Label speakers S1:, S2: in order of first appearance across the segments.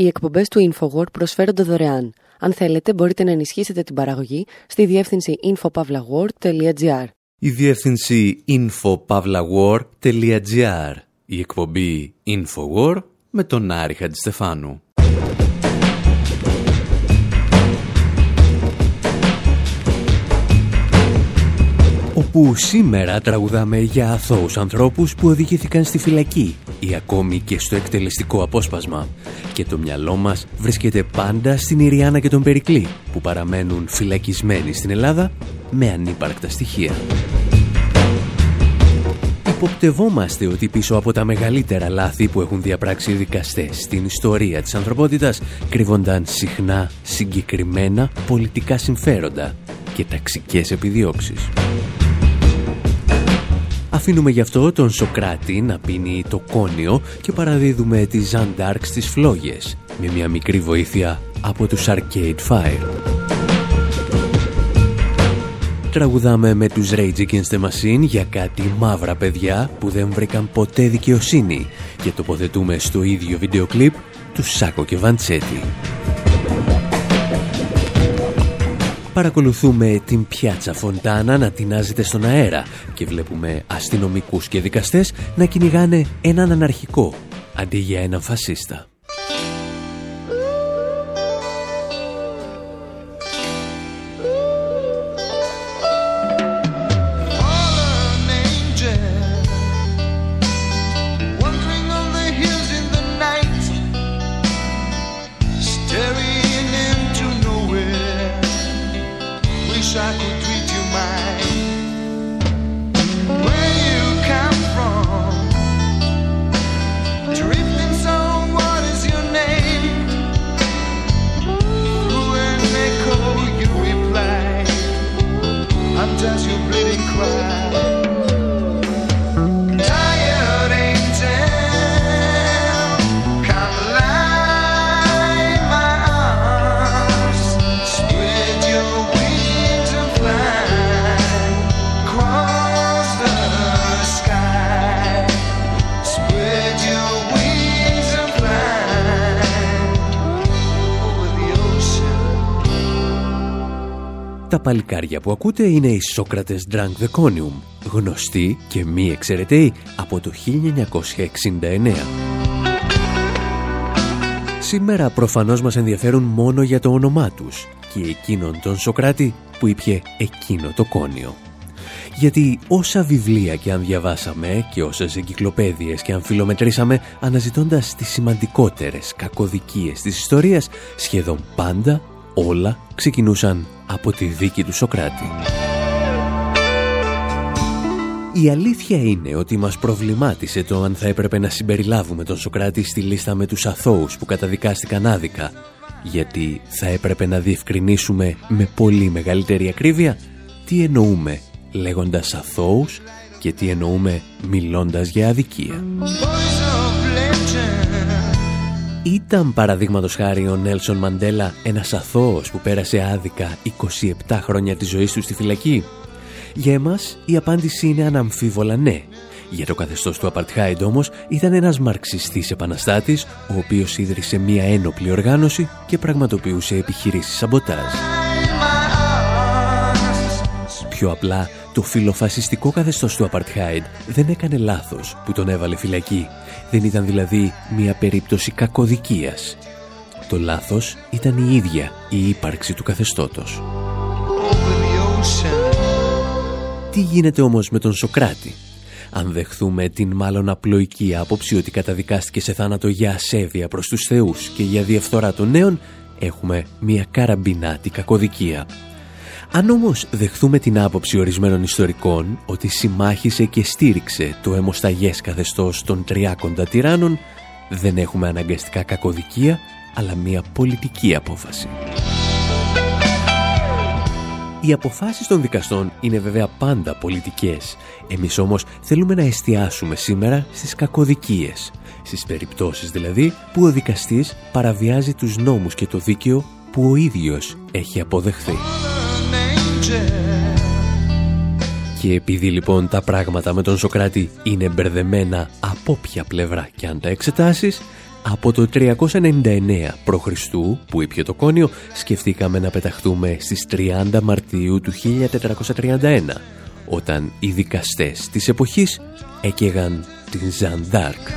S1: Οι εκπομπές του InfoWord προσφέρονται δωρεάν. Αν θέλετε, μπορείτε να ενισχύσετε την παραγωγή στη διεύθυνση infopavlagor.gr.
S2: Η διεύθυνση infopavlagor.gr. Η εκπομπή InfoWord με τον Άρη Χατζηστεφάνου. όπου σήμερα τραγουδάμε για αθώους ανθρώπους που οδηγήθηκαν στη φυλακή ή ακόμη και στο εκτελεστικό απόσπασμα. Και το μυαλό μας βρίσκεται πάντα στην Ιριάννα και τον Περικλή που παραμένουν φυλακισμένοι στην Ελλάδα με ανύπαρκτα στοιχεία. Υποπτευόμαστε ότι πίσω από τα μεγαλύτερα λάθη που έχουν διαπράξει οι δικαστές στην ιστορία της ανθρωπότητας κρύβονταν συχνά συγκεκριμένα πολιτικά συμφέροντα και ταξικές επιδιώξεις. Αφήνουμε γι' αυτό τον Σοκράτη να πίνει το κόνιο και παραδίδουμε τη Ζαν Ντάρκ στις φλόγες με μια μικρή βοήθεια από τους Arcade Fire. Τραγουδάμε με τους Rage Against the Machine για κάτι μαύρα παιδιά που δεν βρήκαν ποτέ δικαιοσύνη και τοποθετούμε στο ίδιο βίντεο κλιπ του Σάκο και Βαντσέτη. Παρακολουθούμε την πιάτσα Φοντάνα να τεινάζεται στον αέρα και βλέπουμε αστυνομικούς και δικαστές να κυνηγάνε έναν αναρχικό αντί για έναν φασίστα. Παλικάρια που ακούτε είναι οι Σόκρατες Drunk the Conium, γνωστοί και μη εξαιρεταίοι από το 1969. Σήμερα προφανώς μας ενδιαφέρουν μόνο για το όνομά τους και εκείνον τον Σοκράτη που ήπιε εκείνο το κόνιο. Γιατί όσα βιβλία και αν διαβάσαμε και όσες εγκυκλοπαίδειες και αν φιλομετρήσαμε αναζητώντας τις σημαντικότερες κακοδικίες της ιστορίας σχεδόν πάντα όλα ξεκινούσαν από τη δίκη του Σοκράτη. Η αλήθεια είναι ότι μας προβλημάτισε το αν θα έπρεπε να συμπεριλάβουμε τον Σοκράτη στη λίστα με τους αθώους που καταδικάστηκαν άδικα, γιατί θα έπρεπε να διευκρινίσουμε με πολύ μεγαλύτερη ακρίβεια τι εννοούμε λέγοντας αθώους και τι εννοούμε μιλώντας για αδικία. Ήταν παραδείγματος χάρη ο Νέλσον Μαντέλα ένας αθώος που πέρασε άδικα 27 χρόνια της ζωής του στη φυλακή. Για εμάς η απάντηση είναι αναμφίβολα ναι. Για το καθεστώς του Απαρτχάιντ όμως ήταν ένας μαρξιστής επαναστάτης ο οποίος ίδρυσε μια ένοπλη οργάνωση και πραγματοποιούσε επιχειρήσεις σαμποτάζ. Πιο απλά, το φιλοφασιστικό καθεστώς του Απαρτχάιντ δεν έκανε λάθος που τον έβαλε φυλακή δεν ήταν δηλαδή μια περίπτωση κακοδικίας. Το λάθος ήταν η ίδια η ύπαρξη του καθεστώτος. Τι γίνεται όμως με τον Σοκράτη; Αν δεχθούμε την μάλλον απλοϊκή άποψη ότι καταδικάστηκε σε θάνατο για ασέβεια προς τους θεούς και για διαφθορά των νέων, έχουμε μια καραμπινάτη κακοδικία. Αν όμως δεχθούμε την άποψη ορισμένων ιστορικών ότι συμμάχησε και στήριξε το αιμοσταγές καθεστώς των τριάκοντα τυράννων, δεν έχουμε αναγκαστικά κακοδικία, αλλά μια πολιτική απόφαση. Οι αποφάσεις των δικαστών είναι βέβαια πάντα πολιτικές. Εμείς όμως θέλουμε να εστιάσουμε σήμερα στις κακοδικίες. Στις περιπτώσεις δηλαδή που ο δικαστής παραβιάζει τους νόμους και το δίκαιο που ο ίδιος έχει αποδεχθεί. Και επειδή λοιπόν τα πράγματα με τον Σοκράτη είναι μπερδεμένα από ποια πλευρά και αν τα εξετάσεις, Από το 399 π.Χ. που ήπια το κόνιο, σκεφτήκαμε να πεταχτούμε στις 30 Μαρτίου του 1431, όταν οι δικαστές της εποχής έκαιγαν την Ζαν Ντάρκ.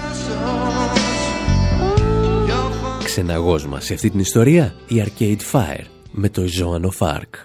S2: Ξεναγός μας σε αυτή την ιστορία, η Arcade Fire με το Ζωάνο Φάρκ.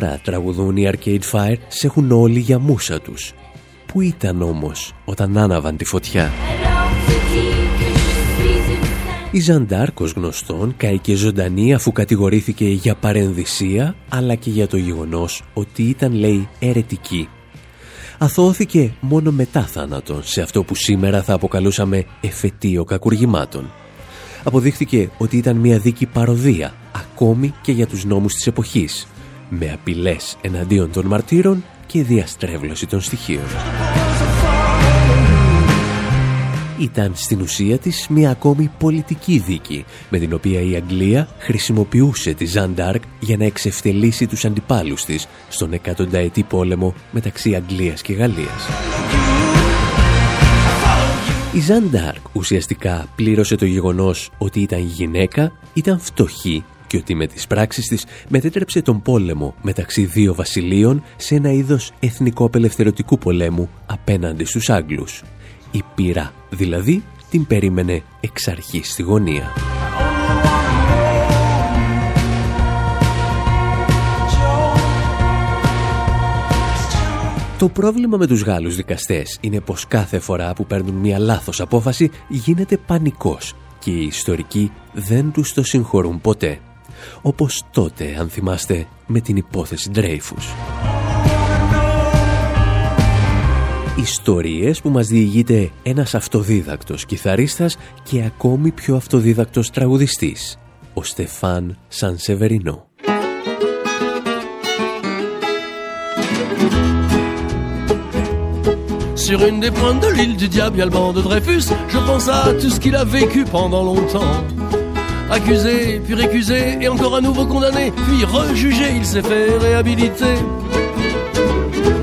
S2: Τώρα τραγουδούν οι Arcade Fire σε έχουν όλοι για μουσα τους. Πού ήταν όμως όταν άναβαν τη φωτιά; Η Ζαντάρκος γνωστόν καήκε ζωντανή αφού κατηγορήθηκε για παρενδυσία αλλά και για το γεγονός ότι ήταν λέει αιρετική. Αθώθηκε μόνο μετά θάνατον σε αυτό που σήμερα θα αποκαλούσαμε εφετείο κακουργημάτων. Αποδείχθηκε ότι ήταν μια δίκη παροδία ακόμη και για τους νόμους της εποχής με απειλές εναντίον των μαρτύρων και διαστρέβλωση των στοιχείων. Ήταν στην ουσία της μια ακόμη πολιτική δίκη με την οποία η Αγγλία χρησιμοποιούσε τη Ζαν Ντάρκ για να εξευτελίσει τους αντιπάλους της στον εκατονταετή πόλεμο μεταξύ Αγγλίας και Γαλλίας. Η Ζαν Ντάρκ ουσιαστικά πλήρωσε το γεγονός ότι ήταν γυναίκα, ήταν φτωχή και ότι με τις πράξεις της μετέτρεψε τον πόλεμο μεταξύ δύο βασιλείων σε ένα είδος εθνικό-απελευθερωτικού πολέμου απέναντι στους Άγγλους. Η πύρα δηλαδή την περίμενε εξ αρχής στη γωνία. Το πρόβλημα με τους Γάλλους δικαστές είναι πως κάθε φορά που παίρνουν μια λάθος απόφαση γίνεται πανικός και οι ιστορικοί δεν τους το συγχωρούν ποτέ. Όπως τότε, αν θυμάστε, με την υπόθεση Ντρέιφους. Ιστορίες που μας διηγείται ένας αυτοδίδακτος κιθαρίστας και ακόμη πιο αυτοδίδακτος τραγουδιστής, ο Στεφάν Σανσεβερινό.
S3: Sur une des pointes de l'île du diable, il y a le banc de Dreyfus. Je pense à tout ce qu'il a vécu pendant longtemps. Accusé, puis récusé, et encore à nouveau condamné, puis rejugé, il s'est fait réhabiliter.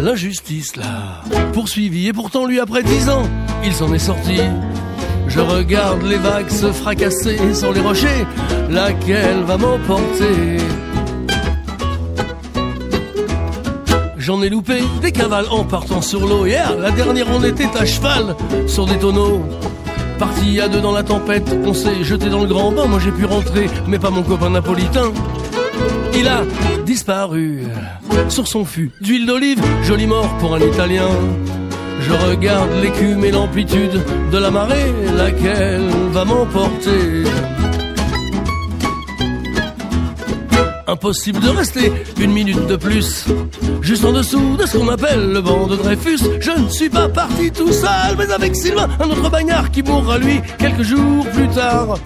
S3: L'injustice l'a poursuivi, et pourtant lui, après dix ans, il s'en est sorti. Je regarde les vagues se fracasser sur les rochers, laquelle va m'emporter? J'en ai loupé des cavales en partant sur l'eau. Hier, la dernière, on était à cheval sur des tonneaux. Parti à deux dans la tempête, on s'est jeté dans le grand bain. Moi j'ai pu rentrer, mais pas mon copain napolitain. Il a disparu sur son fût d'huile d'olive, joli mort pour un Italien. Je regarde l'écume et l'amplitude de la marée, laquelle va m'emporter. Impossible de rester une minute de plus. Juste en dessous de ce qu'on appelle le banc de Dreyfus Je ne suis pas parti tout seul Mais avec Sylvain, un autre bagnard qui mourra lui quelques jours plus tard.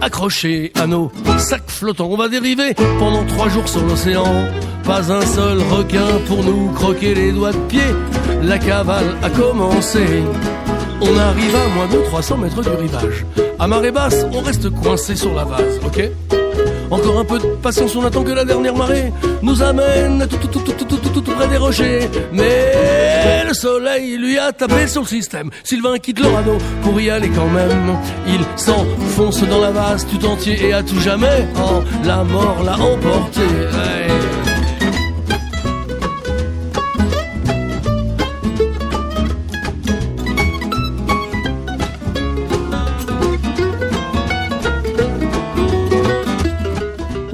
S3: Accroché à nos sacs flottants On va dériver pendant trois jours sur l'océan. Pas un seul requin pour nous croquer les doigts de pied. La cavale a commencé. On arrive à moins de 300 mètres du rivage. À marée basse, on reste coincé sur la vase, ok? Encore un peu de patience, on attend que la dernière marée nous amène tout, tout, tout, tout, tout, tout, tout près des rochers. Mais le soleil lui a tapé sur le système. Sylvain quitte l'Orano pour y aller quand même. Il s'enfonce dans la vase tout entier et à tout jamais. Oh, la mort l'a emporté.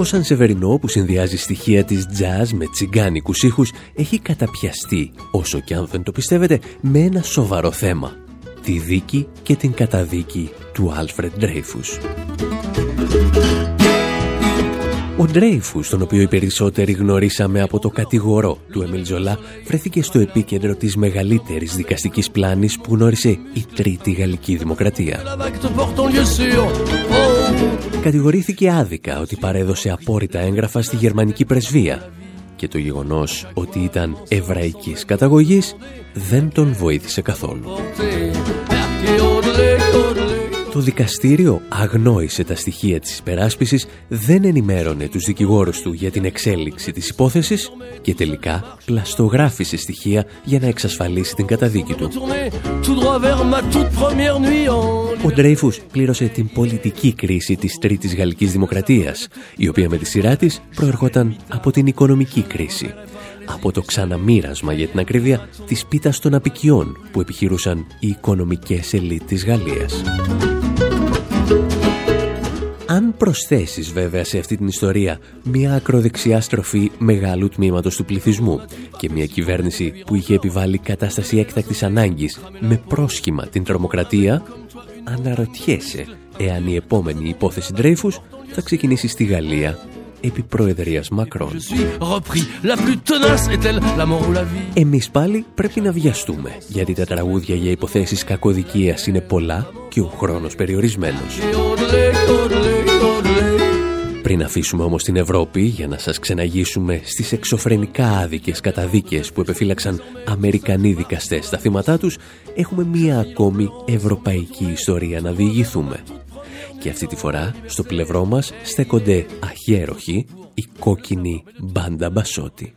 S2: Ο Σαν Σεβερινό που συνδυάζει στοιχεία της jazz με τσιγκάνικους ήχους έχει καταπιαστεί, όσο και αν δεν το πιστεύετε, με ένα σοβαρό θέμα. Τη δίκη και την καταδίκη του Άλφρεντ Ντρέιφους. Ο Ντρέιφους, τον οποίο οι περισσότεροι γνωρίσαμε από το κατηγορό του Εμίλ Ζολά, βρέθηκε στο επίκεντρο της μεγαλύτερης δικαστικής πλάνης που γνώρισε η Τρίτη Γαλλική Δημοκρατία. Κατηγορήθηκε άδικα ότι παρέδωσε απόρρητα έγγραφα στη γερμανική πρεσβεία και το γεγονός ότι ήταν εβραϊκής καταγωγής δεν τον βοήθησε καθόλου. Το δικαστήριο αγνόησε τα στοιχεία της υπεράσπισης, δεν ενημέρωνε τους δικηγόρους του για την εξέλιξη της υπόθεσης και τελικά πλαστογράφησε στοιχεία για να εξασφαλίσει την καταδίκη του. Ο Ντρέιφους πλήρωσε την πολιτική κρίση της Τρίτης Γαλλικής Δημοκρατίας, η οποία με τη σειρά της προερχόταν από την οικονομική κρίση από το ξαναμοίρασμα για την ακρίβεια της πίτας των απικιών που επιχειρούσαν οι οικονομικές ελίτ της Γαλλίας. Αν προσθέσεις βέβαια σε αυτή την ιστορία μια ακροδεξιά στροφή μεγάλου τμήματος του πληθυσμού και μια κυβέρνηση που είχε επιβάλει κατάσταση έκτακτης ανάγκης με πρόσχημα την τρομοκρατία, αναρωτιέσαι εάν η επόμενη υπόθεση Ντρέιφους θα ξεκινήσει στη Γαλλία επί προεδρίας Μακρόν. Εμείς πάλι πρέπει να βιαστούμε, γιατί τα τραγούδια για υποθέσεις κακοδικίας είναι πολλά και ο χρόνος περιορισμένος. Πριν αφήσουμε όμως την Ευρώπη για να σας ξεναγήσουμε στις εξωφρενικά άδικες καταδίκες που επεφύλαξαν Αμερικανοί δικαστές στα θύματά τους, έχουμε μία ακόμη ευρωπαϊκή ιστορία να διηγηθούμε. Και αυτή τη φορά στο πλευρό μας στέκονται αχιέροχοι η κόκκινη μπάντα μπασότη.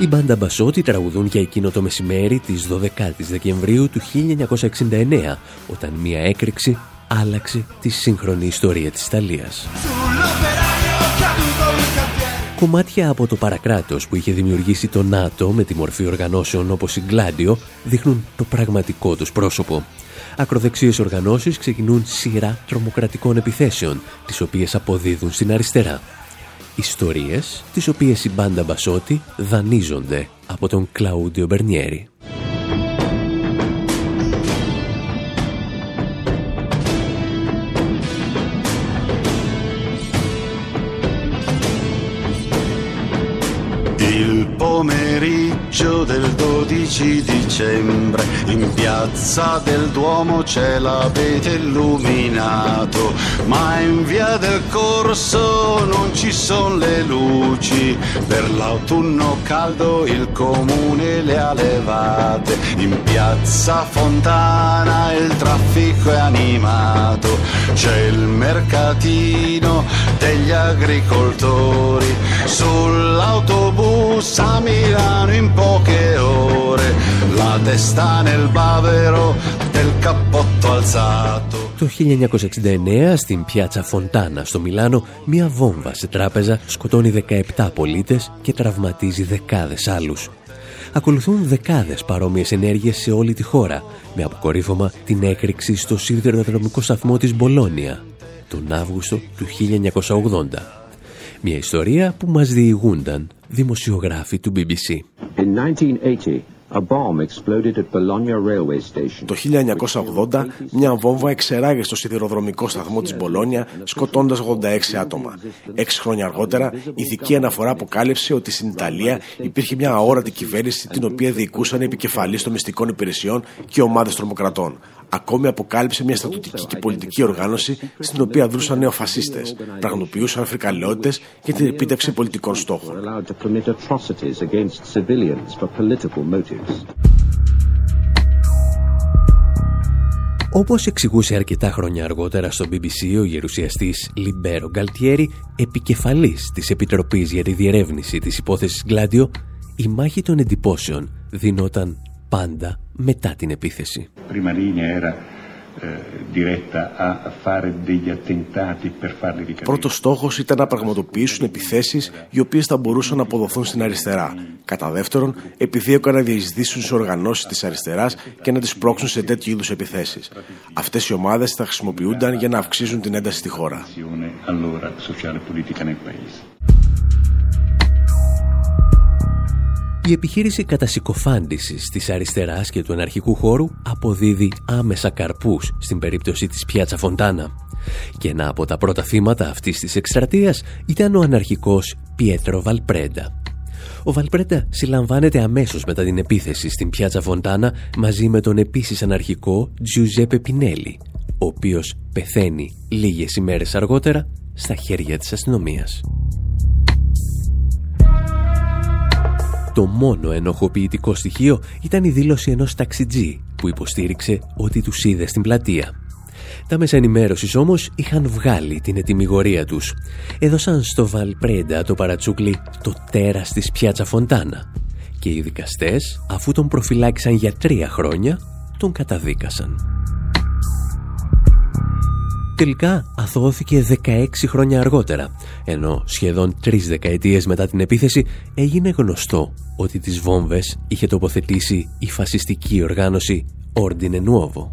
S2: Η μπάντα Μπασότη τραγουδούν για εκείνο το μεσημέρι της 12 η Δεκεμβρίου του 1969, όταν μία έκρηξη άλλαξε τη σύγχρονη ιστορία της Ιταλίας. Κομμάτια από το παρακράτος που είχε δημιουργήσει το ΝΑΤΟ με τη μορφή οργανώσεων όπως η Γκλάντιο δείχνουν το πραγματικό τους πρόσωπο. Ακροδεξίες οργανώσεις ξεκινούν σειρά τρομοκρατικών επιθέσεων, τις οποίες αποδίδουν στην αριστερά. Ιστορίες τις οποίες η μπάντα Μπασότη δανείζονται από τον Κλαούντιο Μπερνιέρη.
S4: Pomeriggio del 12 dicembre. In piazza del Duomo c'è l'abete illuminato ma in via del Corso non ci sono le luci. Per l'autunno caldo il comune le ha levate. In piazza Fontana il traffico è animato. C'è il mercatino degli agricoltori. Sull'autobus a Milano in poche ore la testa nel bavero del cappotto alzato
S2: Το 1969 στην πιάτσα Φοντάνα στο Μιλάνο μια βόμβα σε τράπεζα σκοτώνει 17 πολίτες και τραυματίζει δεκάδες άλλους. Ακολουθούν δεκάδες παρόμοιες ενέργειες σε όλη τη χώρα με αποκορύφωμα την έκρηξη στο σιδηροδρομικό σταθμό της Μπολόνια τον Αύγουστο του 1980. Μια ιστορία που μας διηγούνταν δημοσιογράφοι του BBC.
S5: In 1980,
S6: το 1980 μια βόμβα εξεράγει στο σιδηροδρομικό σταθμό της Μπολόνια σκοτώντας 86 άτομα. Έξι χρόνια αργότερα η ηθική αναφορά αποκάλυψε ότι στην Ιταλία υπήρχε μια αόρατη κυβέρνηση την οποία διοικούσαν επικεφαλής των μυστικών υπηρεσιών και ομάδες τρομοκρατών. Ακόμη αποκάλυψε μια στρατιωτική και πολιτική οργάνωση στην οποία δρούσαν νεοφασίστες, πραγματοποιούσαν φρικαλαιότητες και την επίτευξη πολιτικών στόχων.
S2: Όπως εξηγούσε αρκετά χρόνια αργότερα στο BBC ο γερουσιαστής Λιμπέρο Γκαλτιέρη, επικεφαλής της Επιτροπής για τη Διερεύνηση της υπόθεσης Γκλάντιο, η μάχη των εντυπώσεων δινόταν πάντα μετά την επίθεση.
S6: Πρώτος στόχος ήταν να πραγματοποιήσουν επιθέσεις οι οποίες θα μπορούσαν να αποδοθούν στην αριστερά. Κατά δεύτερον, επιδίωκαν να διεισδύσουν σε οργανώσεις της αριστεράς και να τις πρόξουν σε τέτοιου είδους επιθέσεις. Αυτές οι ομάδες θα χρησιμοποιούνταν για να αυξήσουν την ένταση στη χώρα.
S2: Η επιχείρηση κατασυκοφάντησης της αριστεράς και του αναρχικού χώρου αποδίδει άμεσα καρπούς στην περίπτωση της Πιάτσα Φοντάνα. Και ένα από τα πρώτα θύματα αυτής της εκστρατείας ήταν ο αναρχικός Πιέτρο Βαλπρέντα. Ο Βαλπρέντα συλλαμβάνεται αμέσως μετά την επίθεση στην Πιάτσα Φοντάνα μαζί με τον επίσης αναρχικό Τζιουζέπε Πινέλη, ο οποίος πεθαίνει λίγες ημέρες αργότερα στα χέρια της αστυνομίας. Το μόνο ενοχοποιητικό στοιχείο ήταν η δήλωση ενός ταξιτζή που υποστήριξε ότι τους είδε στην πλατεία. Τα μέσα ενημέρωσης όμως είχαν βγάλει την ετοιμιγορία τους. Έδωσαν στο Βαλπρέντα το παρατσούκλι το τέρας της πιάτσα Φοντάνα και οι δικαστές αφού τον προφυλάξαν για τρία χρόνια τον καταδίκασαν. Τελικά αθώθηκε 16 χρόνια αργότερα, ενώ σχεδόν τρεις δεκαετίες μετά την επίθεση έγινε γνωστό ότι τις βόμβες είχε τοποθετήσει η φασιστική οργάνωση Ordine Nuovo.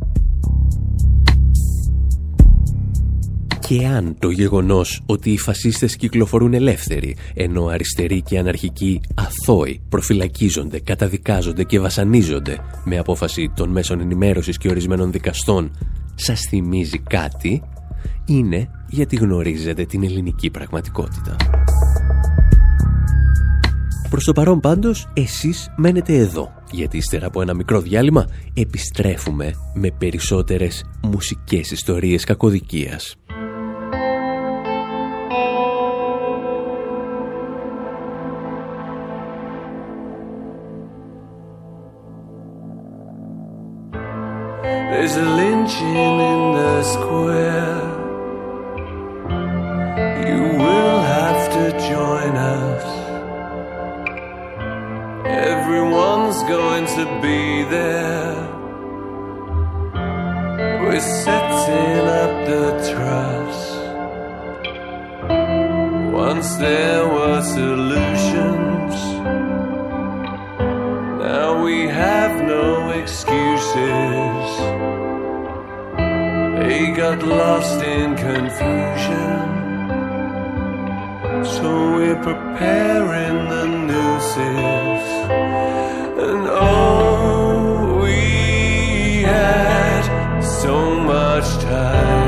S2: Και αν το γεγονός ότι οι φασίστες κυκλοφορούν ελεύθεροι, ενώ αριστεροί και αναρχικοί αθώοι προφυλακίζονται, καταδικάζονται και βασανίζονται με απόφαση των μέσων ενημέρωσης και ορισμένων δικαστών, σας θυμίζει κάτι, είναι γιατί γνωρίζετε την ελληνική πραγματικότητα. Προς το παρόν πάντως, εσείς μένετε εδώ, γιατί ύστερα από ένα μικρό διάλειμμα επιστρέφουμε με περισσότερες μουσικές ιστορίες κακοδικίας. There's a lynching in the square to be there.
S7: We're setting up the trust. Once there were solutions, now we have no excuses. They got lost in confusion. So we're preparing the nooses. Time.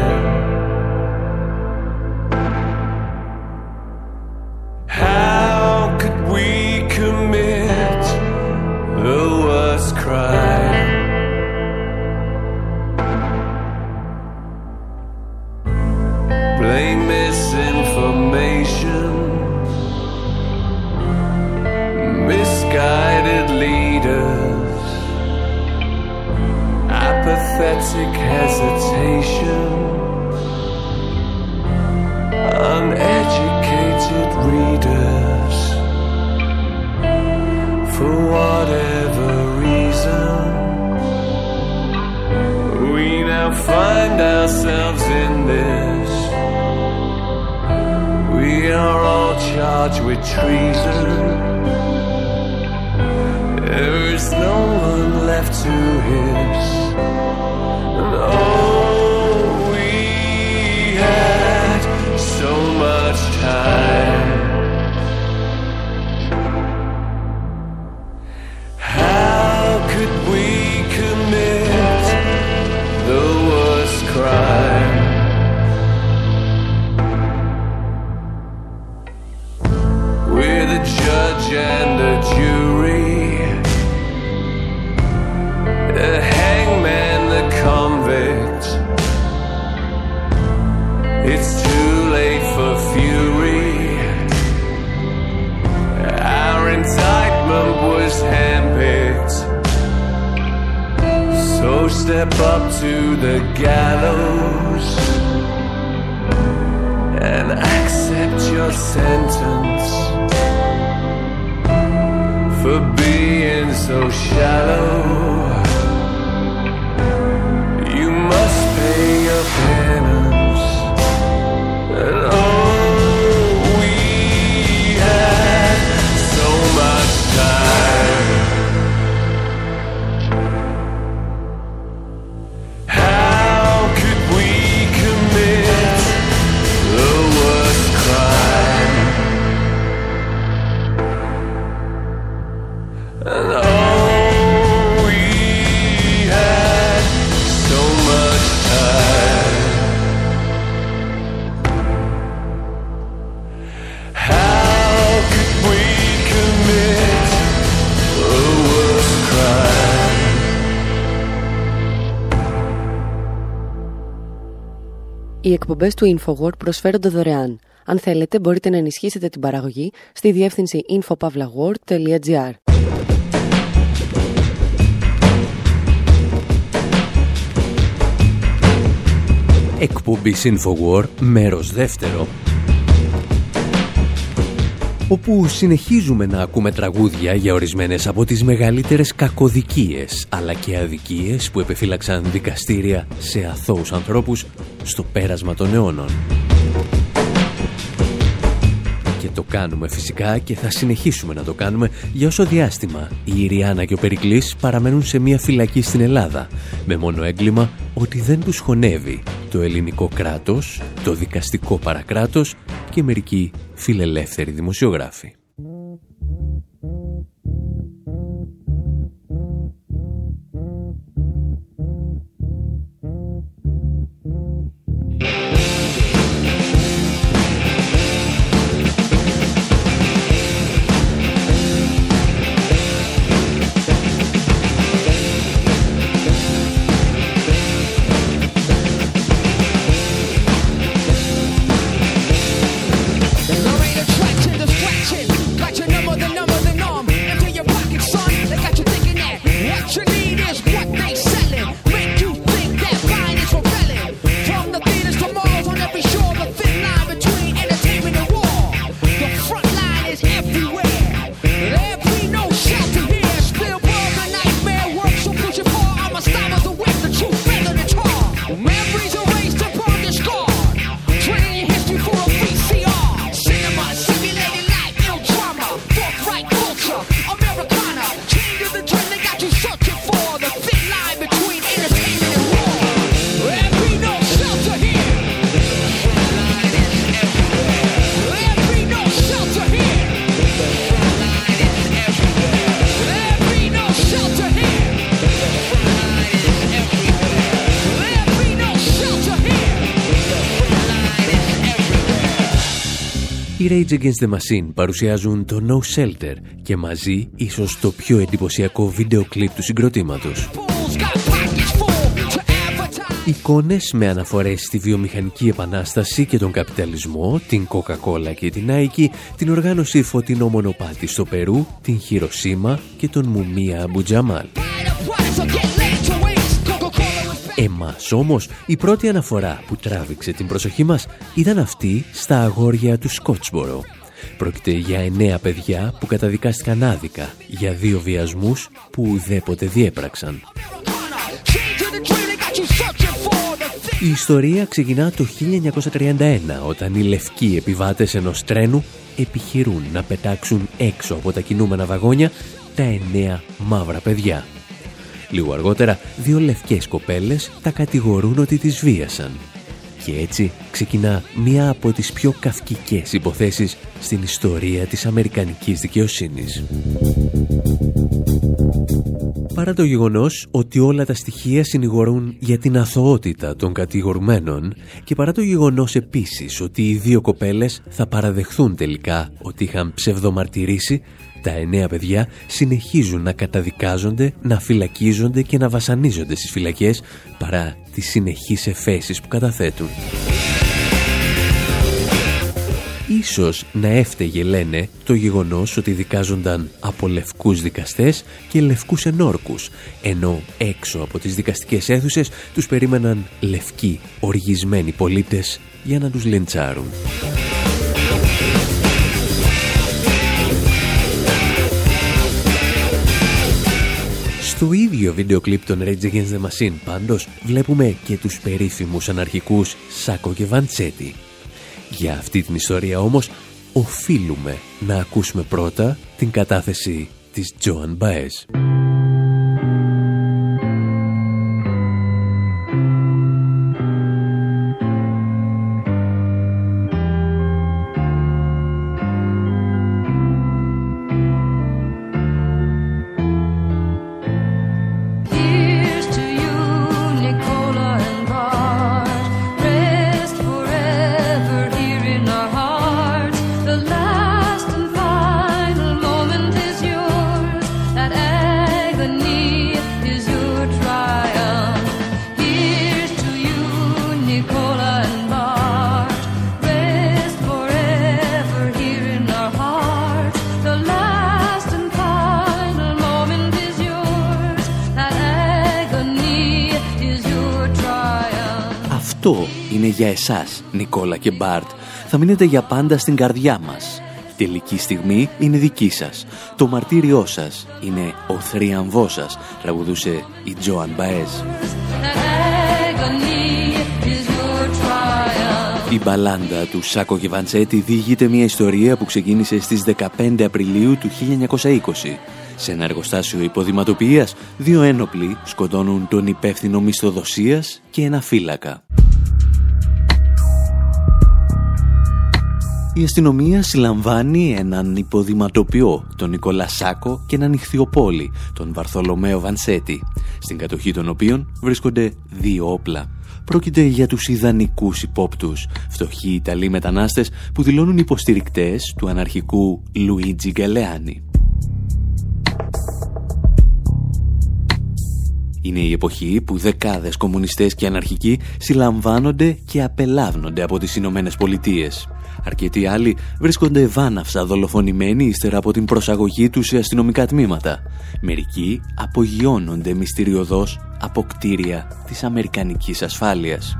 S7: Now find ourselves in this. We are all charged with treason. There is no one left to hiss. Step up to the gallows and accept your sentence for being so shallow.
S1: Εκπομπές του InfoWord προσφέρονται δωρεάν. Αν θέλετε μπορείτε να ενισχύσετε την παραγωγή στη διεύθυνση infopavlagor.gr
S2: Εκπομπής Infowar, μέρος δεύτερο όπου συνεχίζουμε να ακούμε τραγούδια για ορισμένες από τις μεγαλύτερες κακοδικίες αλλά και αδικίες που επεφύλαξαν δικαστήρια σε αθώους ανθρώπους στο πέρασμα των αιώνων. Και το κάνουμε φυσικά και θα συνεχίσουμε να το κάνουμε για όσο διάστημα η Ιριάννα και ο Περικλής παραμένουν σε μια φυλακή στην Ελλάδα με μόνο έγκλημα ότι δεν τους χωνεύει το ελληνικό κράτος, το δικαστικό παρακράτος και μερικοί φιλελεύθεροι δημοσιογράφοι. Rage Against the Machine παρουσιάζουν το No Shelter και μαζί ίσως το πιο εντυπωσιακό βίντεο κλιπ του συγκροτήματος. Εικόνες με αναφορές στη βιομηχανική επανάσταση και τον καπιταλισμό, την Coca-Cola και την Nike, την οργάνωση φωτεινό μονοπάτι στο Περού, την Χειροσύμα και τον Μουμία Αμπουτζαμάλ. Εμάς όμως η πρώτη αναφορά που τράβηξε την προσοχή μας ήταν αυτή στα αγόρια του Σκότσμπορο. Πρόκειται για εννέα παιδιά που καταδικάστηκαν άδικα για δύο βιασμούς που ουδέποτε διέπραξαν. Η ιστορία ξεκινά το 1931 όταν οι λευκοί επιβάτες ενός τρένου επιχειρούν να πετάξουν έξω από τα κινούμενα βαγόνια τα εννέα μαύρα παιδιά. Λίγο αργότερα, δύο λευκές κοπέλες τα κατηγορούν ότι τις βίασαν. Και έτσι ξεκινά μία από τις πιο καυκικές υποθέσεις στην ιστορία της Αμερικανικής δικαιοσύνης. Παρά το γεγονός ότι όλα τα στοιχεία συνηγορούν για την αθωότητα των κατηγορουμένων και παρά το γεγονός επίσης ότι οι δύο κοπέλες θα παραδεχθούν τελικά ότι είχαν ψευδομαρτυρήσει τα εννέα παιδιά συνεχίζουν να καταδικάζονται, να φυλακίζονται και να βασανίζονται στις φυλακές παρά τις συνεχείς εφέσεις που καταθέτουν. Ίσως να έφταιγε, λένε, το γεγονός ότι δικάζονταν από λευκούς δικαστές και λευκούς ενόρκους, ενώ έξω από τις δικαστικές αίθουσες τους περίμεναν λευκοί, οργισμένοι πολίτες για να τους λιντσάρουν. Στο ίδιο βίντεο κλιπ των Rage Against the Machine πάντως βλέπουμε και τους περίφημους αναρχικούς Σάκο και Βαντσέτη. Για αυτή την ιστορία όμως οφείλουμε να ακούσουμε πρώτα την κατάθεση της Τζοαν Μπαέζ. Νικόλα και Μπάρτ, θα μείνετε για πάντα στην καρδιά μας. Η τελική στιγμή είναι δική σας. Το μαρτύριό σας είναι ο θρίαμβός σας, τραγουδούσε η Τζοαν Μπαέζ. Η μπαλάντα του Σάκο Γεβαντσέτη διηγείται μια ιστορία που ξεκίνησε στις 15 Απριλίου του 1920. Σε ένα εργοστάσιο υποδηματοποιίας, δύο ένοπλοι σκοτώνουν τον υπεύθυνο μισθοδοσίας και ένα φύλακα. Η αστυνομία συλλαμβάνει έναν υποδηματοποιό, τον Νικόλα Σάκο, και έναν ηχθιοπόλη, τον Βαρθολομαίο Βανσέτη, στην κατοχή των οποίων βρίσκονται δύο όπλα. Πρόκειται για τους ιδανικούς υπόπτους, φτωχοί Ιταλοί μετανάστες που δηλώνουν υποστηρικτές του αναρχικού Λουίτζι Γκαλεάνη. Είναι η εποχή που δεκάδες κομμουνιστές και αναρχικοί συλλαμβάνονται και απελάβνονται από τις Ηνωμένες Πολιτείες. Αρκετοί άλλοι βρίσκονται βάναυσα δολοφονημένοι ύστερα από την προσαγωγή τους σε αστυνομικά τμήματα. Μερικοί απογειώνονται μυστηριωδώς από κτίρια της Αμερικανικής ασφάλειας.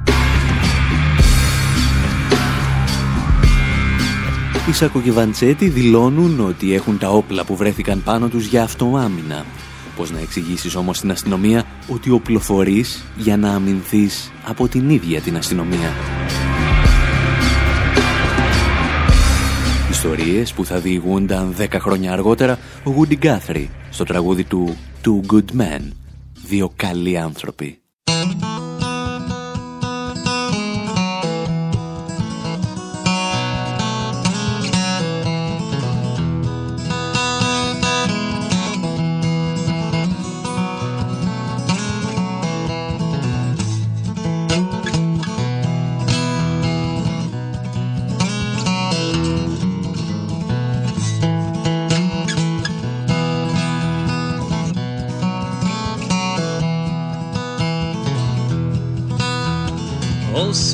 S2: Οι Σακοκεβαντσέτη δηλώνουν ότι έχουν τα όπλα που βρέθηκαν πάνω τους για αυτοάμυνα. Πώς να εξηγήσεις όμως στην αστυνομία ότι οπλοφορείς για να αμυνθείς από την ίδια την αστυνομία; Ιστορίες που θα διηγούνταν 10 χρόνια αργότερα ο Woody Guthrie στο τραγούδι του Two Good Men, δύο καλοί άνθρωποι.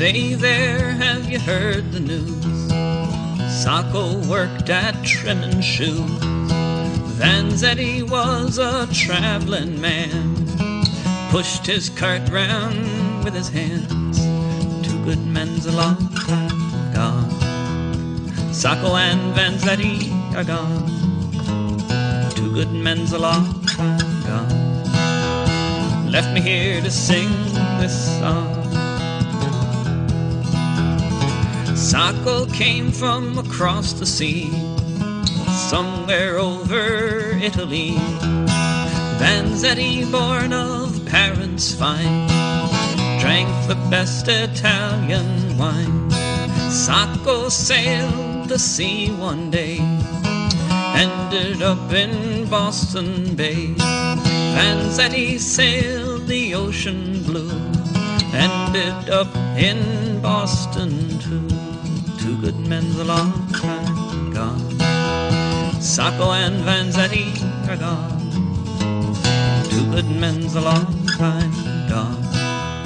S8: Say there, have you heard the news? Sacco worked at trimming shoes. Vanzetti was a traveling man. Pushed his cart round with his hands. Two good men's a time gone. Sacco and Vanzetti are gone. Two good men's a time gone. Left me here to sing this song. Sacco came from across the sea, somewhere over Italy. Vanzetti, born of parents fine, drank the best Italian wine. Sacco sailed the sea one day, ended up in Boston Bay. Vanzetti sailed the ocean blue, ended up in Boston too. Two good men's a long time gone. Sacco and Vanzetti are gone. Two good men's a long time gone.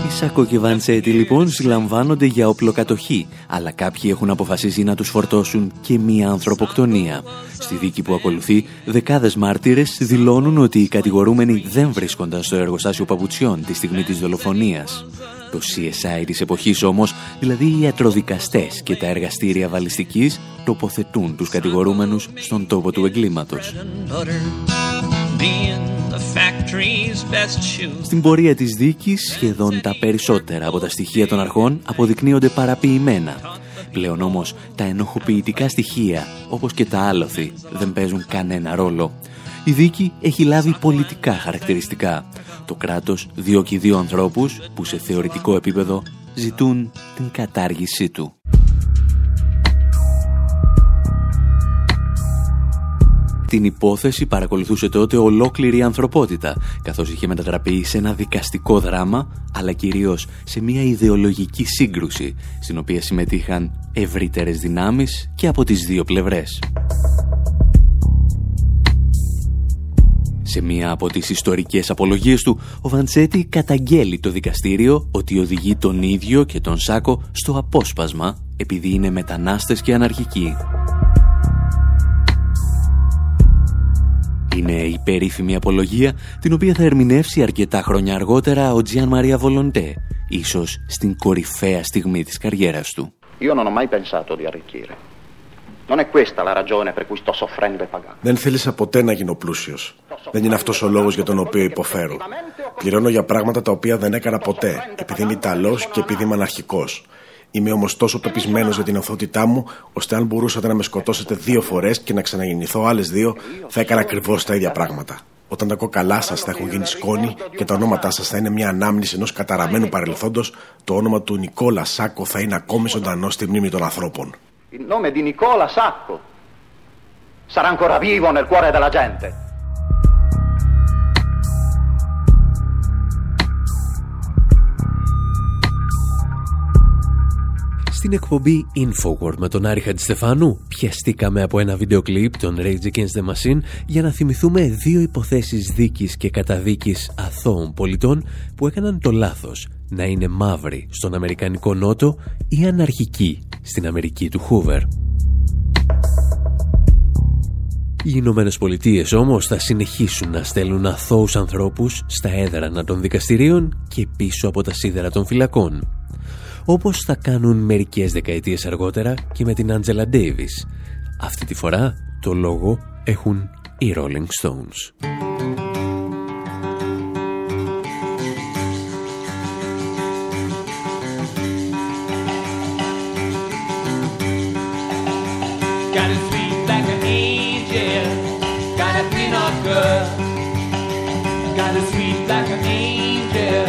S2: Οι Σάκο και Βανσέτη λοιπόν συλλαμβάνονται για οπλοκατοχή, αλλά κάποιοι έχουν αποφασίσει να τους φορτώσουν και μία ανθρωποκτονία. Στη δίκη που ακολουθεί, δεκάδες μάρτυρες δηλώνουν ότι οι κατηγορούμενοι δεν βρίσκονταν στο εργοστάσιο παπουτσιών τη στιγμή της δολοφονίας. Το CSI της εποχής όμως, δηλαδή οι ιατροδικαστές και τα εργαστήρια βαλιστικής, τοποθετούν τους κατηγορούμενους στον τόπο του εγκλήματος. Στην πορεία της δίκης, σχεδόν τα περισσότερα από τα στοιχεία των αρχών αποδεικνύονται παραποιημένα. Πλέον όμως, τα ενοχοποιητικά στοιχεία, όπως και τα άλοθη, δεν παίζουν κανένα ρόλο. Η δίκη έχει λάβει πολιτικά χαρακτηριστικά. Το κράτος διώκει δύο ανθρώπους που σε θεωρητικό επίπεδο ζητούν την κατάργησή του. Την υπόθεση παρακολουθούσε τότε ολόκληρη η ανθρωπότητα, καθώς είχε μετατραπεί σε ένα δικαστικό δράμα, αλλά κυρίως σε μια ιδεολογική σύγκρουση, στην οποία συμμετείχαν ευρύτερες δυνάμεις και από τις δύο πλευρές. Σε μία από τις ιστορικές απολογίες του, ο Βαντσέτη καταγγέλει το δικαστήριο ότι οδηγεί τον ίδιο και τον Σάκο στο απόσπασμα επειδή είναι μετανάστες και αναρχικοί. Είναι η περίφημη απολογία την οποία θα ερμηνεύσει αρκετά χρόνια αργότερα ο Τζιάν Μαρία Βολοντέ, ίσως στην κορυφαία στιγμή της καριέρας του.
S9: Io non ho mai pensato di arricchire. Non è questa la ragione per cui sto soffrendo e pagando.
S6: Δεν θέλησα ποτέ να γίνω πλούσιος. Δεν είναι αυτός ο λόγος για τον οποίο υποφέρω. Πληρώνω για πράγματα τα οποία δεν έκανα ποτέ, επειδή είμαι Ιταλός και επειδή είμαι αναρχικός. Είμαι όμως τόσο πεπισμένος για την οθότητά μου, ώστε αν μπορούσατε να με σκοτώσετε δύο φορές και να ξαναγεννηθώ άλλες δύο, θα έκανα ακριβώς τα ίδια πράγματα. Όταν τα κόκαλά σας θα έχουν γίνει σκόνη και τα ονόματά σας θα είναι μια ανάμνηση ενός καταραμένου παρελθόντος, το όνομα του Νικόλα Σάκο θα είναι ακόμη ζωντανό στη μνήμη των ανθρώπων.
S9: Il nome di Nicola Sacco sarà ancora vivo nel cuore della gente.
S2: Στην εκπομπή Infoword με τον Άρη Χατζηστεφάνου πιαστήκαμε από ένα βίντεο κλιπ των Rage Against the Machine για να θυμηθούμε δύο υποθέσεις δίκης και καταδίκης αθώων πολιτών που έκαναν το λάθος να είναι μαύροι στον Αμερικανικό Νότο ή αναρχικοί στην Αμερική του Χούβερ. Οι Ηνωμένες Πολιτείες όμως θα συνεχίσουν να στέλνουν αθώους ανθρώπους στα έδρανα των δικαστηρίων και πίσω από τα σίδερα των φυλακών όπως θα κάνουν μερικές δεκαετίες αργότερα και με την Άντζελα Ντέιβις. Αυτή τη φορά το λόγο έχουν οι Rolling Stones.
S10: Got a sweet like an angel. Got a peanut girl. Got a sweet like an angel.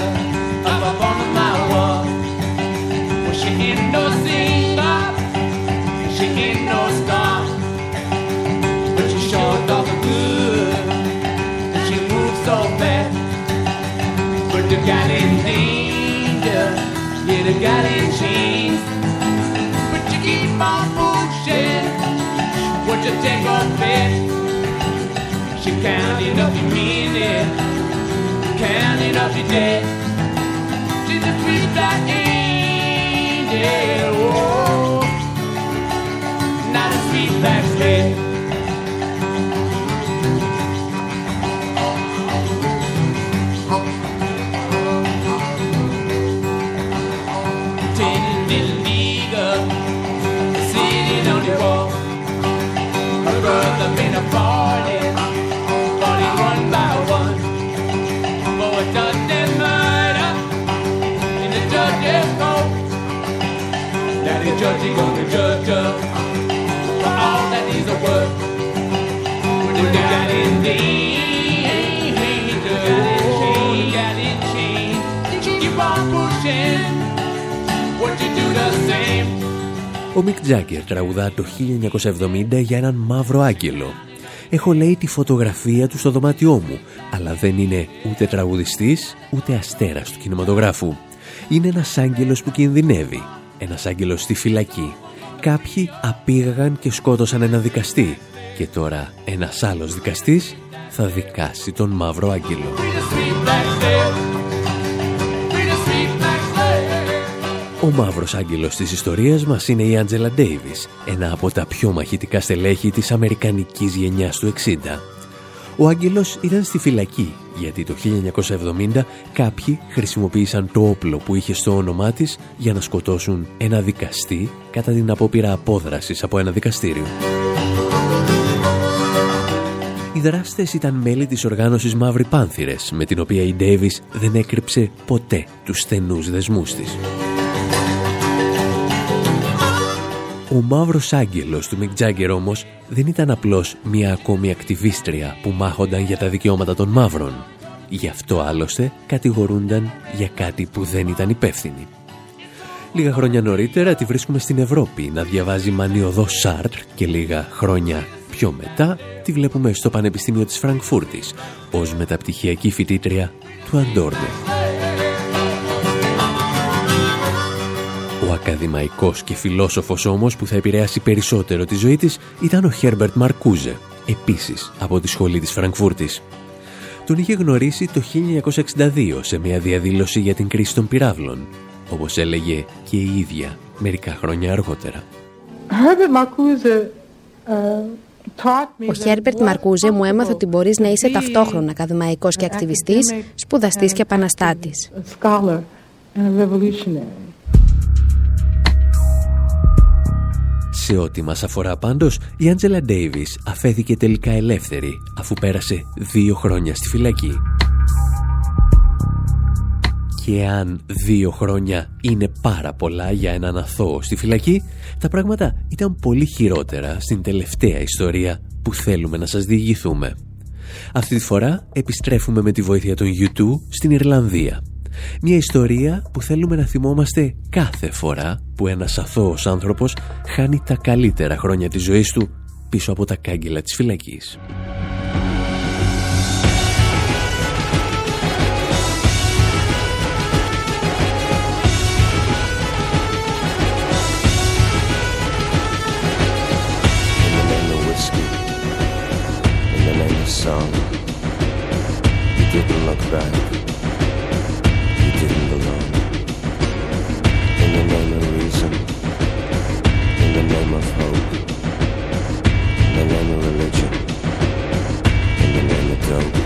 S10: Up upon my wall. Well, she ain't no singer. She ain't no star. But she sure does good. And she moves so fast. But the gal in danger. Yeah, the gal in chains. Take off it? She counting up your minute, counting up your day. She's a sweet black angel, oh, not a sweet black judge is gonna judge her for all that he's a worth. When the got in danger, got in chain, keep on pushing; What you do the same;
S2: Ο Μικ Τζάγκερ τραγουδά το 1970 για έναν μαύρο άγγελο. Έχω λέει τη φωτογραφία του στο δωμάτιό μου, αλλά δεν είναι ούτε τραγουδιστής, ούτε αστέρας του κινηματογράφου. Είναι ένας άγγελος που κινδυνεύει, ένας άγγελος στη φυλακή. Κάποιοι απήγαγαν και σκότωσαν ένα δικαστή και τώρα ένας άλλος δικαστής θα δικάσει τον μαύρο άγγελο. Ο μαύρος άγγελος της ιστορίας μας είναι η Άντζελα Ντέιβις, ένα από τα πιο μαχητικά στελέχη της αμερικανικής γενιάς του 60. Ο άγγελος ήταν στη φυλακή, γιατί το 1970 κάποιοι χρησιμοποίησαν το όπλο που είχε στο όνομά της για να σκοτώσουν ένα δικαστή κατά την απόπειρα απόδρασης από ένα δικαστήριο. Οι δράστες ήταν μέλη της οργάνωσης Μαύρη Πάνθυρες, με την οποία η Ντέιβις δεν έκρυψε ποτέ τους στενούς δεσμούς της. Ο μαύρος άγγελος του Μικ Τζάγκερ όμως δεν ήταν απλώς μια ακόμη ακτιβίστρια που μάχονταν για τα δικαιώματα των μαύρων. Γι' αυτό άλλωστε κατηγορούνταν για κάτι που δεν ήταν υπεύθυνη. Λίγα χρόνια νωρίτερα τη βρίσκουμε στην Ευρώπη να διαβάζει μανιωδό Σάρτρ και λίγα χρόνια πιο μετά τη βλέπουμε στο Πανεπιστήμιο της Φραγκφούρτης ως μεταπτυχιακή φοιτήτρια του Αντόρνε. Ακαδημαϊκός και φιλόσοφος όμως που θα επηρεάσει περισσότερο τη ζωή της ήταν ο Χέρμπερτ Μαρκούζε, επίσης από τη σχολή της Φραγκφούρτης. Τον είχε γνωρίσει το 1962 σε μια διαδήλωση για την κρίση των πυράβλων, όπως έλεγε και η ίδια μερικά χρόνια αργότερα.
S11: Ο Χέρμπερτ Μαρκούζε μου έμαθε ότι μπορείς να είσαι ταυτόχρονα ακαδημαϊκός και ακτιβιστής, σπουδαστής και επαναστάτης.
S2: Σε ό,τι μας αφορά πάντως, η Άντζελα Ντέιβις αφέθηκε τελικά ελεύθερη, αφού πέρασε δύο χρόνια στη φυλακή. Και αν δύο χρόνια είναι πάρα πολλά για έναν αθώο στη φυλακή, τα πράγματα ήταν πολύ χειρότερα στην τελευταία ιστορία που θέλουμε να σας διηγηθούμε. Αυτή τη φορά επιστρέφουμε με τη βοήθεια των YouTube στην Ιρλανδία. Μια ιστορία που θέλουμε να θυμόμαστε κάθε φορά που ένας αθώος άνθρωπος χάνει τα καλύτερα χρόνια της ζωής του πίσω από τα κάγκελα της φυλακής.
S12: song. You didn't look back. The name of hope. In the name of religion. In the name of dope.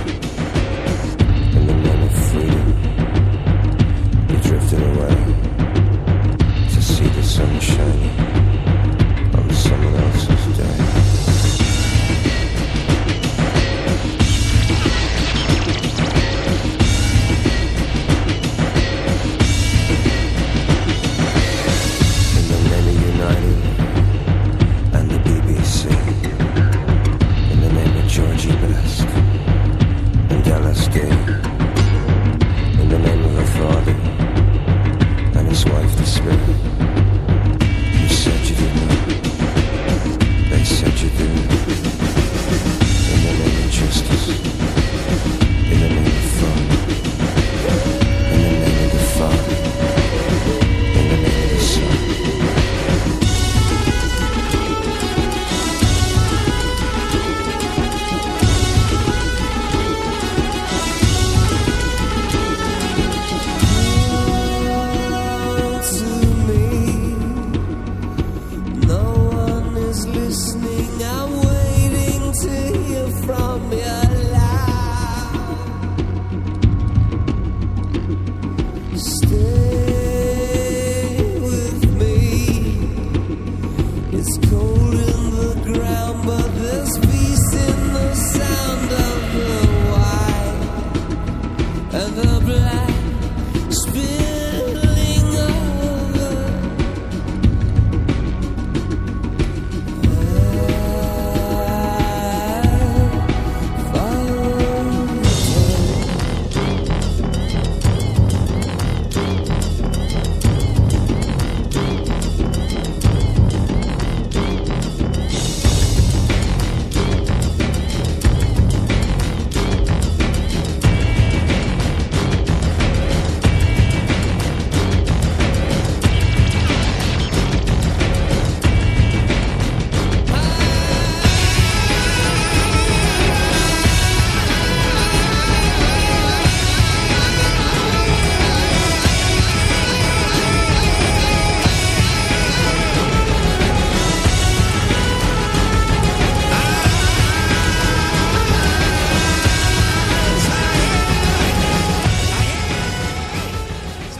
S12: In the name of freedom. You drifted away to see the sun shining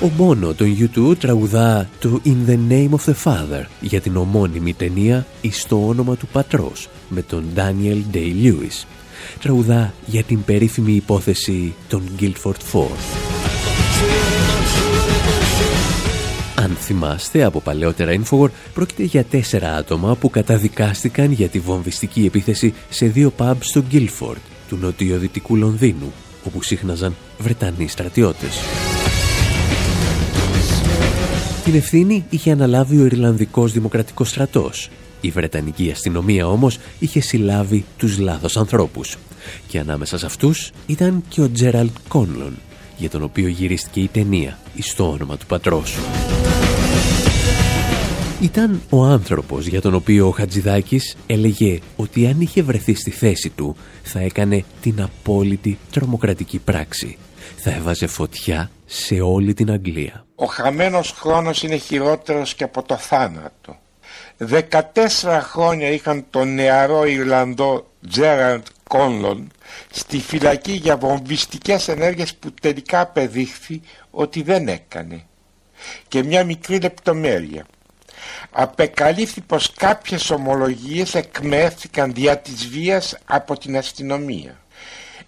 S2: Ο Μπόνο των YouTube τραγουδά το In the Name of the Father για την ομώνυμη ταινία «Εις το όνομα του πατρός» με τον Daniel Day-Lewis. Τραγουδά για την περίφημη υπόθεση των Guildford Four. Αν θυμάστε από παλαιότερα Infowar, πρόκειται για τέσσερα άτομα που καταδικάστηκαν για τη βομβιστική επίθεση σε δύο pubs στο Guildford, του νοτιοδυτικού Λονδίνου, όπου σύχναζαν Βρετανοί στρατιώτες. Την ευθύνη είχε αναλάβει ο Ιρλανδικός Δημοκρατικός Στρατός. Η Βρετανική αστυνομία όμως είχε συλλάβει τους λάθος ανθρώπους. Και ανάμεσα σε αυτούς ήταν και ο Τζέραλτ Κόνλον, για τον οποίο γυρίστηκε η ταινία εις το όνομα του πατρός. Ήταν ο άνθρωπος για τον οποίο ο Χατζηδάκης έλεγε ότι αν είχε βρεθεί στη θέση του θα έκανε την απόλυτη τρομοκρατική πράξη. Θα έβαζε φωτιά σε όλη την Αγγλία.
S13: Ο χαμένος χρόνος είναι χειρότερος και από το θάνατο. 14 χρόνια είχαν τον νεαρό Ιρλανδό Τζέραντ Κόνλον στη φυλακή για βομβιστικές ενέργειες που τελικά απεδείχθη ότι δεν έκανε. Και μια μικρή λεπτομέρεια. Απεκαλύφθη πως κάποιες ομολογίες εκμέθηκαν δια της βίας από την αστυνομία.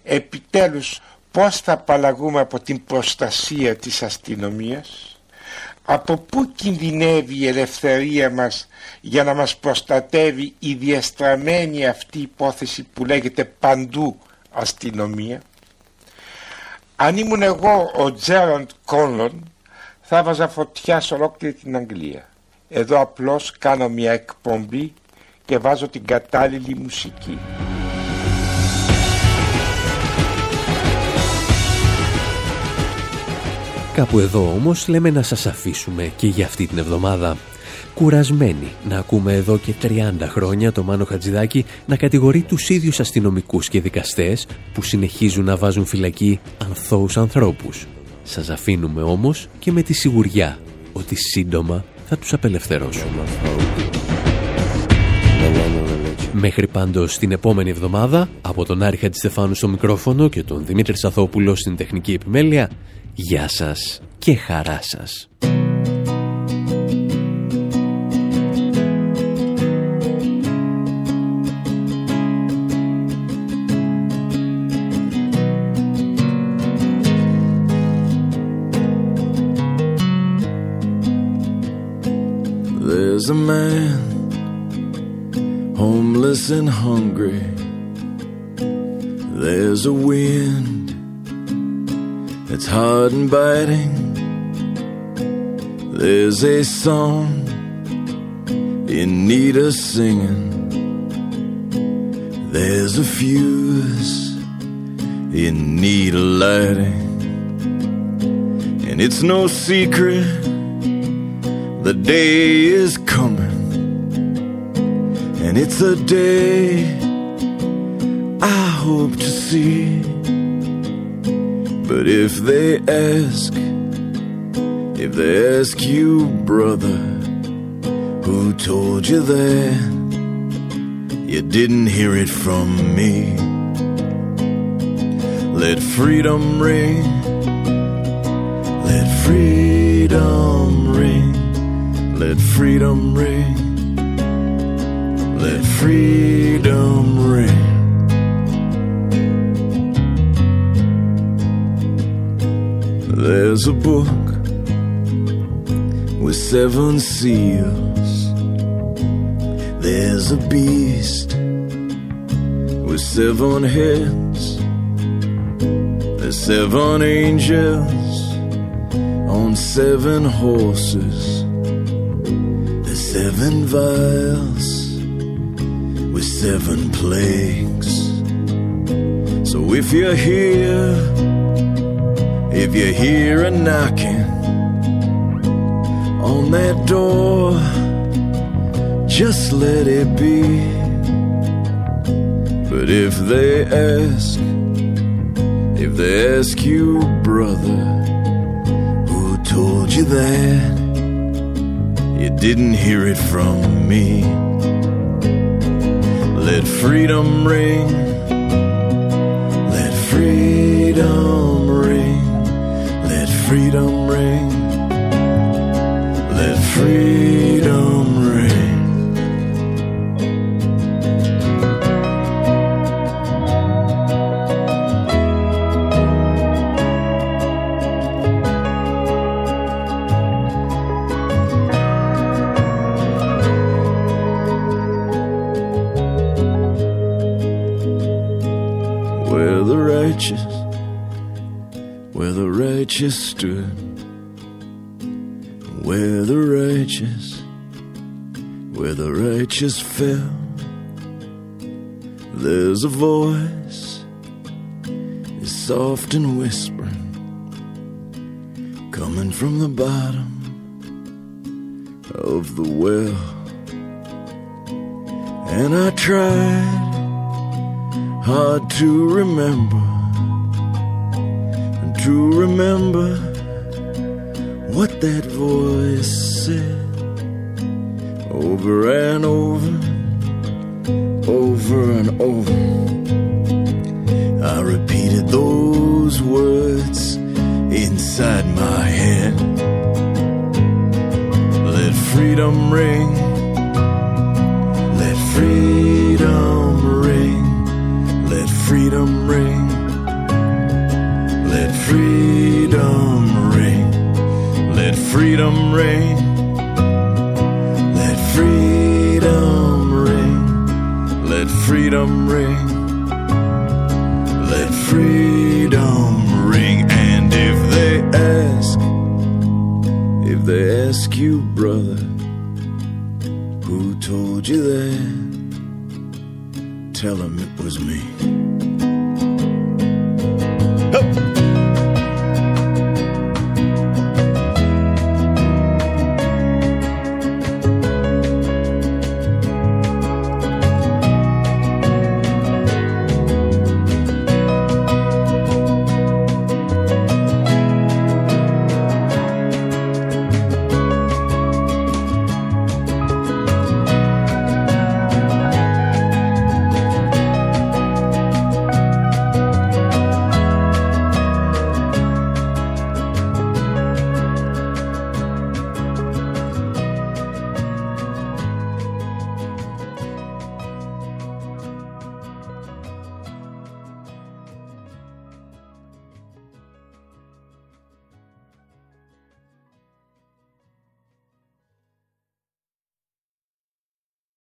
S13: Επιτέλους πώς θα απαλλαγούμε από την προστασία της αστυνομίας από πού κινδυνεύει η ελευθερία μας για να μας προστατεύει η διαστραμμένη αυτή υπόθεση που λέγεται παντού αστυνομία αν ήμουν εγώ ο Τζέραντ Κόνλον θα βάζα φωτιά σε ολόκληρη την Αγγλία. Εδώ απλώς κάνω μια εκπομπή και βάζω την κατάλληλη μουσική
S2: Κάπου εδώ όμως λέμε να σας αφήσουμε και για αυτή την εβδομάδα. Κουρασμένοι να ακούμε εδώ και 30 χρόνια το Μάνο Χατζηδάκη να κατηγορεί τους ίδιους αστυνομικούς και δικαστές που συνεχίζουν να βάζουν φυλακή ανθώους ανθρώπους. Σας αφήνουμε όμως και με τη σιγουριά ότι σύντομα θα τους απελευθερώσουμε. Μέχρι πάντως την επόμενη εβδομάδα, από τον Άρη Χατζηστεφάνου στο μικρόφωνο και τον Δημήτρη Σαθόπουλο στην τεχνική επιμέλεια, Γεια σας και χαρά σας.
S14: There's a man homeless and hungry. There's a wind it's hard and biting. There's a song in need of singing. There's a fuse in need of lighting. And it's no secret the day is coming. And it's a day I hope to see. But if they ask, if they ask you, brother, who told you that, you didn't hear it from me. Let freedom ring, let freedom ring, let freedom ring, let freedom ring. There's a book with seven seals. There's a beast with seven heads. There's seven angels on seven horses. There's seven vials with seven plagues. So if you're here, if you hear a knocking on that door, just let it be. But if they ask, if they ask you, brother, who told you that, you didn't hear it from me. Let freedom ring, let freedom freedom ring. Let freedom ring. Where the righteous, where the righteous stood, where the righteous, where the righteous fell. There's a voice, is soft and whispering, coming from the bottom of the well. And I tried hard to remember to remember what that voice said over and over over and over? I repeated those words inside my head. Let freedom ring. Let freedom ring. Let freedom ring. Freedom ring. Let freedom ring. Let freedom ring. Let freedom ring. And if they ask, if they ask you, brother, who told you that? Tell them.